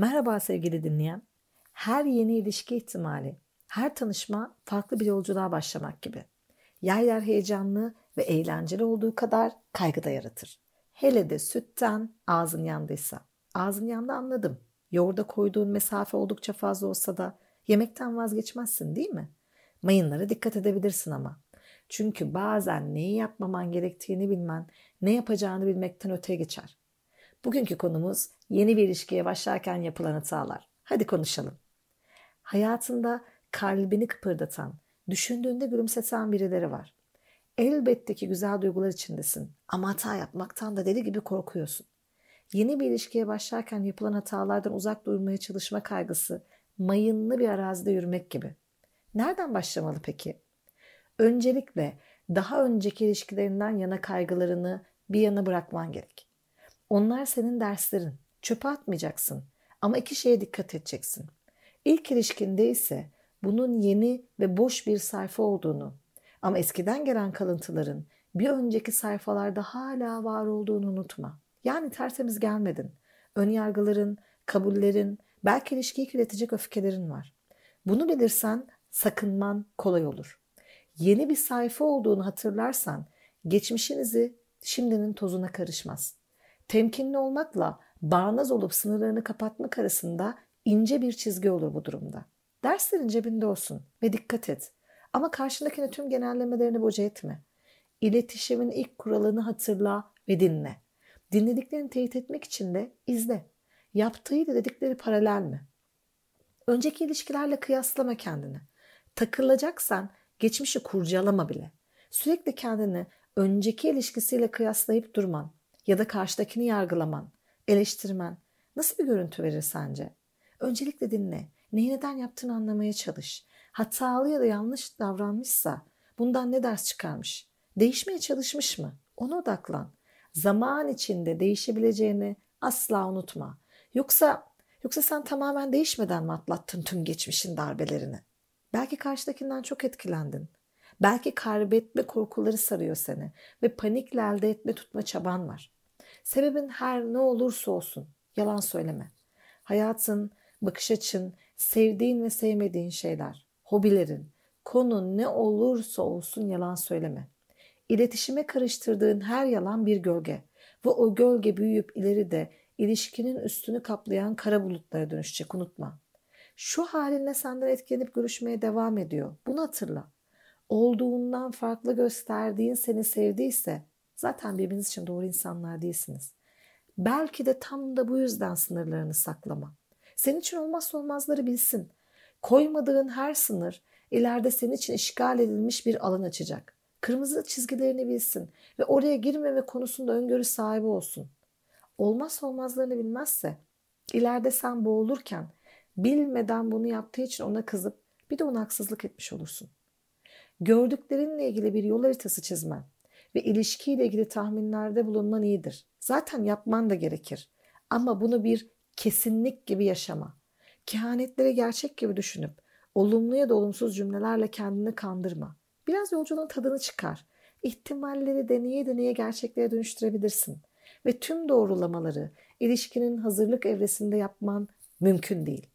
Merhaba sevgili dinleyen. Her yeni ilişki ihtimali, her tanışma farklı bir yolculuğa başlamak gibi. Yer yer heyecanlı ve eğlenceli olduğu kadar kaygı da yaratır. Hele de sütten ağzın yandıysa. Ağzın yandı anladım. Yoğurda koyduğun mesafe oldukça fazla olsa da yemekten vazgeçmezsin değil mi? Mayınlara dikkat edebilirsin ama. Çünkü bazen neyi yapmaman gerektiğini bilmen, ne yapacağını bilmekten öteye geçer. Bugünkü konumuz yeni bir ilişkiye başlarken yapılan hatalar. Hadi konuşalım. Hayatında kalbini kıpırdatan, düşündüğünde gülümseten birileri var. Elbette ki güzel duygular içindesin ama hata yapmaktan da deli gibi korkuyorsun. Yeni bir ilişkiye başlarken yapılan hatalardan uzak durmaya çalışma kaygısı mayınlı bir arazide yürümek gibi. Nereden başlamalı peki? Öncelikle daha önceki ilişkilerinden yana kaygılarını bir yana bırakman gerek. Onlar senin derslerin. Çöpe atmayacaksın. Ama iki şeye dikkat edeceksin. İlk ilişkinde ise bunun yeni ve boş bir sayfa olduğunu ama eskiden gelen kalıntıların bir önceki sayfalarda hala var olduğunu unutma. Yani tertemiz gelmedin. Önyargıların, kabullerin, belki ilişkiyi kirletecek öfkelerin var. Bunu bilirsen sakınman kolay olur. Yeni bir sayfa olduğunu hatırlarsan geçmişinizi şimdinin tozuna karışmaz. Temkinli olmakla bağnaz olup sınırlarını kapatmak arasında ince bir çizgi olur bu durumda. Derslerin cebinde olsun ve dikkat et. Ama karşındakine tüm genellemelerini boca etme. İletişimin ilk kuralını hatırla ve dinle. Dinlediklerini teyit etmek için de izle. Yaptığıyla dedikleri paralel mi? Önceki ilişkilerle kıyaslama kendini. Takılacaksan geçmişi kurcalama bile. Sürekli kendini önceki ilişkisiyle kıyaslayıp durman ya da karşıdakini yargılaman, eleştirmen nasıl bir görüntü verir sence? Öncelikle dinle. Neyi neden yaptığını anlamaya çalış. Hatalı ya da yanlış davranmışsa bundan ne ders çıkarmış? Değişmeye çalışmış mı? Ona odaklan. Zaman içinde değişebileceğini asla unutma. Yoksa yoksa sen tamamen değişmeden mi atlattın tüm geçmişin darbelerini? Belki karşıdakinden çok etkilendin. Belki kaybetme korkuları sarıyor seni ve panikle elde etme tutma çaban var. Sebebin her ne olursa olsun yalan söyleme. Hayatın, bakış açın, sevdiğin ve sevmediğin şeyler, hobilerin, konu ne olursa olsun yalan söyleme. İletişime karıştırdığın her yalan bir gölge ve o gölge büyüyüp ileride ilişkinin üstünü kaplayan kara bulutlara dönüşecek unutma. Şu halinle senden etkilenip görüşmeye devam ediyor. Bunu hatırla. Olduğundan farklı gösterdiğin seni sevdiyse zaten birbiriniz için doğru insanlar değilsiniz. Belki de tam da bu yüzden sınırlarını saklama. Senin için olmazsa olmazları bilsin. Koymadığın her sınır ileride senin için işgal edilmiş bir alan açacak. Kırmızı çizgilerini bilsin ve oraya girmeme konusunda öngörü sahibi olsun. Olmazsa olmazlarını bilmezse ileride sen boğulurken bilmeden bunu yaptığı için ona kızıp bir de ona haksızlık etmiş olursun. Gördüklerinle ilgili bir yol haritası çizmen ve ilişkiyle ilgili tahminlerde bulunman iyidir. Zaten yapman da gerekir. Ama bunu bir kesinlik gibi yaşama. Kehanetleri gerçek gibi düşünüp olumlu ya da olumsuz cümlelerle kendini kandırma. Biraz yolculuğun tadını çıkar. İhtimalleri deneye deneye gerçeklere dönüştürebilirsin. Ve tüm doğrulamaları ilişkinin hazırlık evresinde yapman mümkün değil.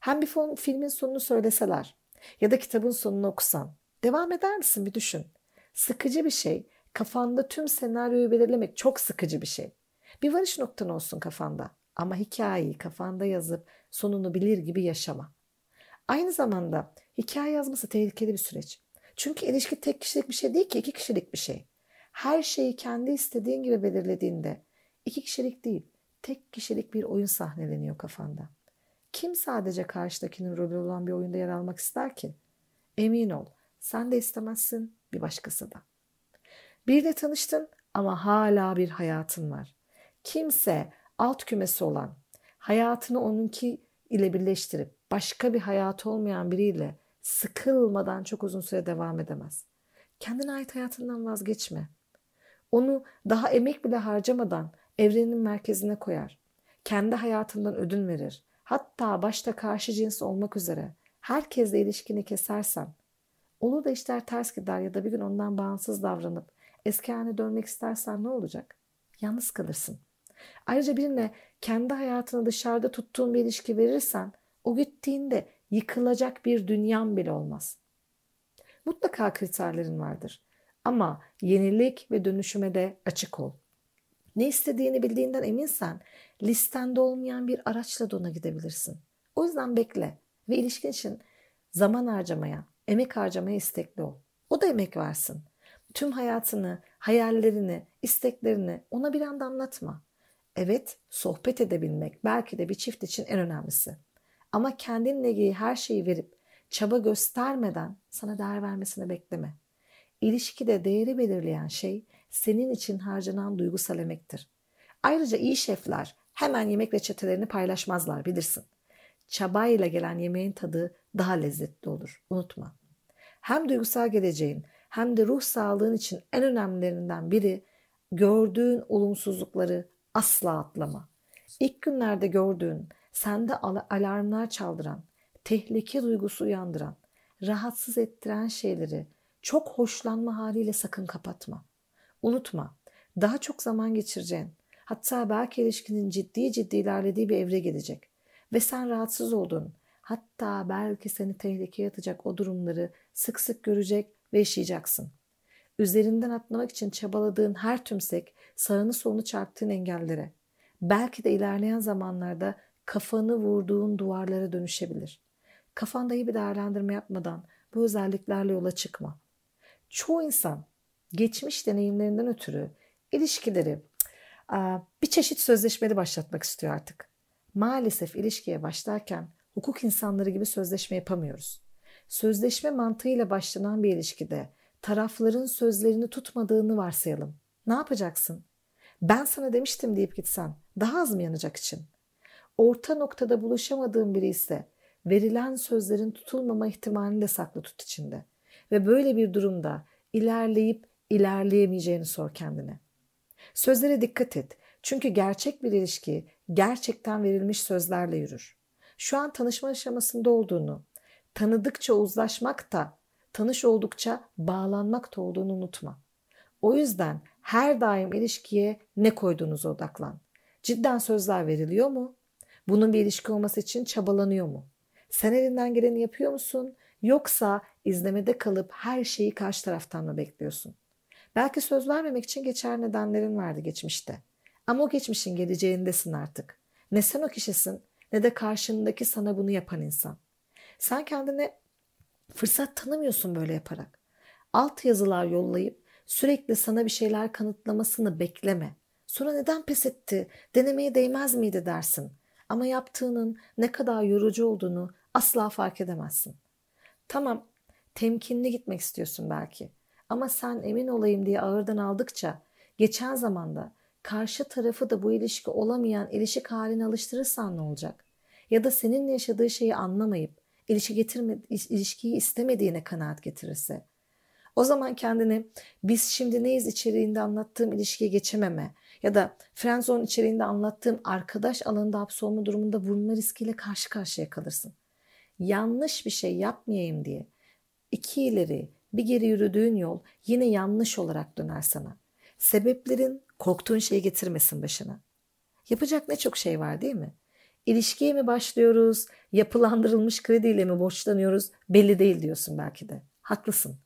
Hem bir filmin sonunu söyleseler ya da kitabın sonunu okusan devam eder misin bir düşün. Sıkıcı bir şey, kafanda tüm senaryoyu belirlemek çok sıkıcı bir şey. Bir varış noktan olsun kafanda ama hikayeyi kafanda yazıp sonunu bilir gibi yaşama. Aynı zamanda hikaye yazması tehlikeli bir süreç. Çünkü ilişki tek kişilik bir şey değil ki iki kişilik bir şey. Her şeyi kendi istediğin gibi belirlediğinde iki kişilik değil tek kişilik bir oyun sahneleniyor kafanda. Kim sadece karşıdakinin rolü olan bir oyunda yer almak ister ki? Emin ol sen de istemezsin bir başkası da. Bir de tanıştın ama hala bir hayatın var. Kimse alt kümesi olan, hayatını onunki ile birleştirip başka bir hayatı olmayan biriyle sıkılmadan çok uzun süre devam edemez. Kendine ait hayatından vazgeçme. Onu daha emek bile harcamadan evrenin merkezine koyar. Kendi hayatından ödün verir. Hatta başta karşı cins olmak üzere herkesle ilişkini kesersen, olur da işler ters gider ya da bir gün ondan bağımsız davranıp eski haline dönmek istersen ne olacak? Yalnız kalırsın. Ayrıca birine kendi hayatını dışarıda tuttuğun bir ilişki verirsen o gittiğinde yıkılacak bir dünyan bile olmaz. Mutlaka kriterlerin vardır. Ama yenilik ve dönüşüme de açık ol. Ne istediğini bildiğinden eminsen listende olmayan bir araçla da ona gidebilirsin. O yüzden bekle ve ilişkin için zaman harcamaya, emek harcamaya istekli ol. O da emek versin. Tüm hayatını, hayallerini, isteklerini ona bir anda anlatma. Evet, sohbet edebilmek belki de bir çift için en önemlisi. Ama kendinle ilgili her şeyi verip çaba göstermeden sana değer vermesini bekleme. İlişkide değeri belirleyen şey senin için harcanan duygusal emektir. Ayrıca iyi şefler hemen yemek reçetelerini paylaşmazlar bilirsin. Çabayla gelen yemeğin tadı daha lezzetli olur. Unutma. Hem duygusal geleceğin hem de ruh sağlığın için en önemlilerinden biri gördüğün olumsuzlukları asla atlama. İlk günlerde gördüğün, sende alarmlar çaldıran, tehlike duygusu uyandıran, rahatsız ettiren şeyleri çok hoşlanma haliyle sakın kapatma. Unutma, daha çok zaman geçireceğin, hatta belki ilişkinin ciddi ciddi ilerlediği bir evre gelecek ve sen rahatsız olduğun, hatta belki seni tehlikeye atacak o durumları sık sık görecek ve yaşayacaksın. Üzerinden atlamak için çabaladığın her tümsek sağını solunu çarptığın engellere, belki de ilerleyen zamanlarda kafanı vurduğun duvarlara dönüşebilir. Kafanda iyi bir değerlendirme yapmadan bu özelliklerle yola çıkma. Çoğu insan geçmiş deneyimlerinden ötürü ilişkileri bir çeşit sözleşmeli başlatmak istiyor artık. Maalesef ilişkiye başlarken hukuk insanları gibi sözleşme yapamıyoruz. Sözleşme mantığıyla başlanan bir ilişkide tarafların sözlerini tutmadığını varsayalım. Ne yapacaksın? Ben sana demiştim deyip gitsen daha az mı yanacak için? Orta noktada buluşamadığın biri ise verilen sözlerin tutulmama ihtimalini de saklı tut içinde. Ve böyle bir durumda ilerleyip ilerleyemeyeceğini sor kendine. Sözlere dikkat et. Çünkü gerçek bir ilişki gerçekten verilmiş sözlerle yürür. Şu an tanışma aşamasında olduğunu, tanıdıkça uzlaşmak da, tanış oldukça bağlanmak da olduğunu unutma. O yüzden her daim ilişkiye ne koyduğunuza odaklan. Cidden sözler veriliyor mu? Bunun bir ilişki olması için çabalanıyor mu? Sen elinden geleni yapıyor musun? Yoksa izlemede kalıp her şeyi karşı taraftan mı bekliyorsun? Belki söz vermemek için geçer nedenlerin vardı geçmişte. Ama o geçmişin geleceğindesin artık. Ne sen o kişisin ne de karşındaki sana bunu yapan insan. Sen kendine fırsat tanımıyorsun böyle yaparak. Alt yazılar yollayıp sürekli sana bir şeyler kanıtlamasını bekleme. Sonra neden pes etti, denemeye değmez miydi dersin. Ama yaptığının ne kadar yorucu olduğunu asla fark edemezsin. Tamam, temkinli gitmek istiyorsun belki. Ama sen emin olayım diye ağırdan aldıkça geçen zamanda karşı tarafı da bu ilişki olamayan ilişki haline alıştırırsan ne olacak? Ya da seninle yaşadığı şeyi anlamayıp ilişki getirme, ilişkiyi istemediğine kanaat getirirse. O zaman kendini biz şimdi neyiz içeriğinde anlattığım ilişkiye geçememe ya da friendzone içeriğinde anlattığım arkadaş alanında hapsolma durumunda vurma riskiyle karşı karşıya kalırsın. Yanlış bir şey yapmayayım diye iki ileri bir geri yürüdüğün yol yine yanlış olarak döner sana. Sebeplerin korktuğun şeyi getirmesin başına. Yapacak ne çok şey var değil mi? İlişkiye mi başlıyoruz, yapılandırılmış krediyle mi borçlanıyoruz belli değil diyorsun belki de. Haklısın.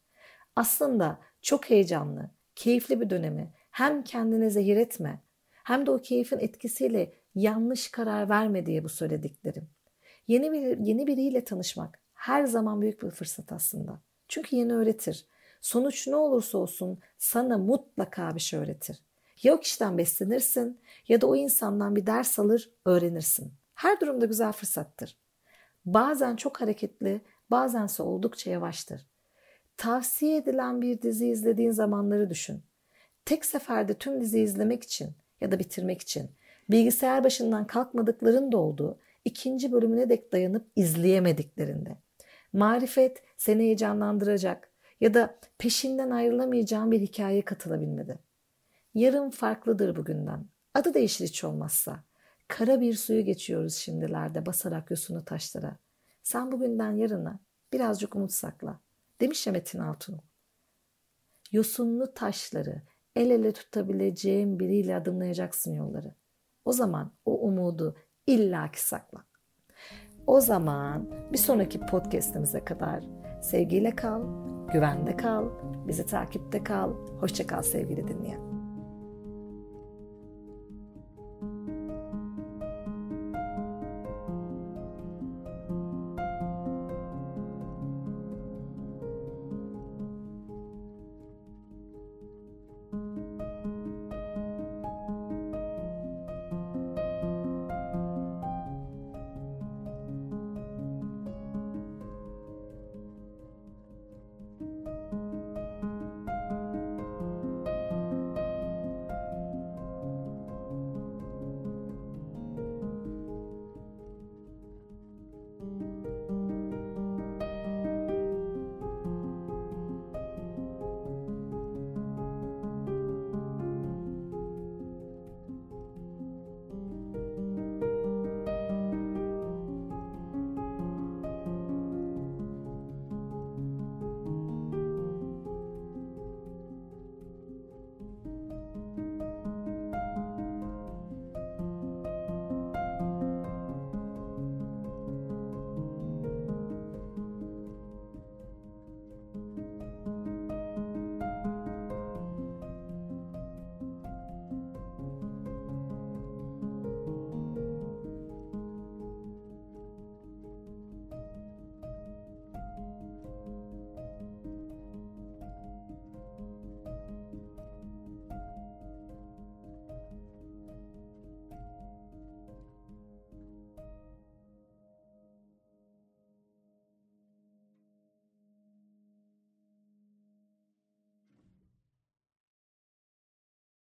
Aslında çok heyecanlı, keyifli bir dönemi hem kendine zehir etme hem de o keyfin etkisiyle yanlış karar verme diye bu söylediklerim. Yeni bir yeni biriyle tanışmak her zaman büyük bir fırsat aslında. Çünkü yeni öğretir. Sonuç ne olursa olsun sana mutlaka bir şey öğretir. Ya o kişiden beslenirsin ya da o insandan bir ders alır, öğrenirsin. Her durumda güzel fırsattır. Bazen çok hareketli, bazense oldukça yavaştır. Tavsiye edilen bir dizi izlediğin zamanları düşün. Tek seferde tüm dizi izlemek için ya da bitirmek için bilgisayar başından kalkmadıkların da olduğu ikinci bölümüne dek dayanıp izleyemediklerinde. Marifet seni heyecanlandıracak ya da peşinden ayrılamayacağın bir hikayeye katılabilmedi. Yarın farklıdır bugünden. Adı değişir hiç olmazsa. Kara bir suyu geçiyoruz şimdilerde basarak yosunu taşlara. Sen bugünden yarına birazcık umut sakla. Demiş ya Metin Altun. Yosunlu taşları el ele tutabileceğin biriyle adımlayacaksın yolları. O zaman o umudu illaki sakla. O zaman bir sonraki podcast'imize kadar sevgiyle kal, güvende kal, bizi takipte kal. Hoşça kal sevgili dinleyen.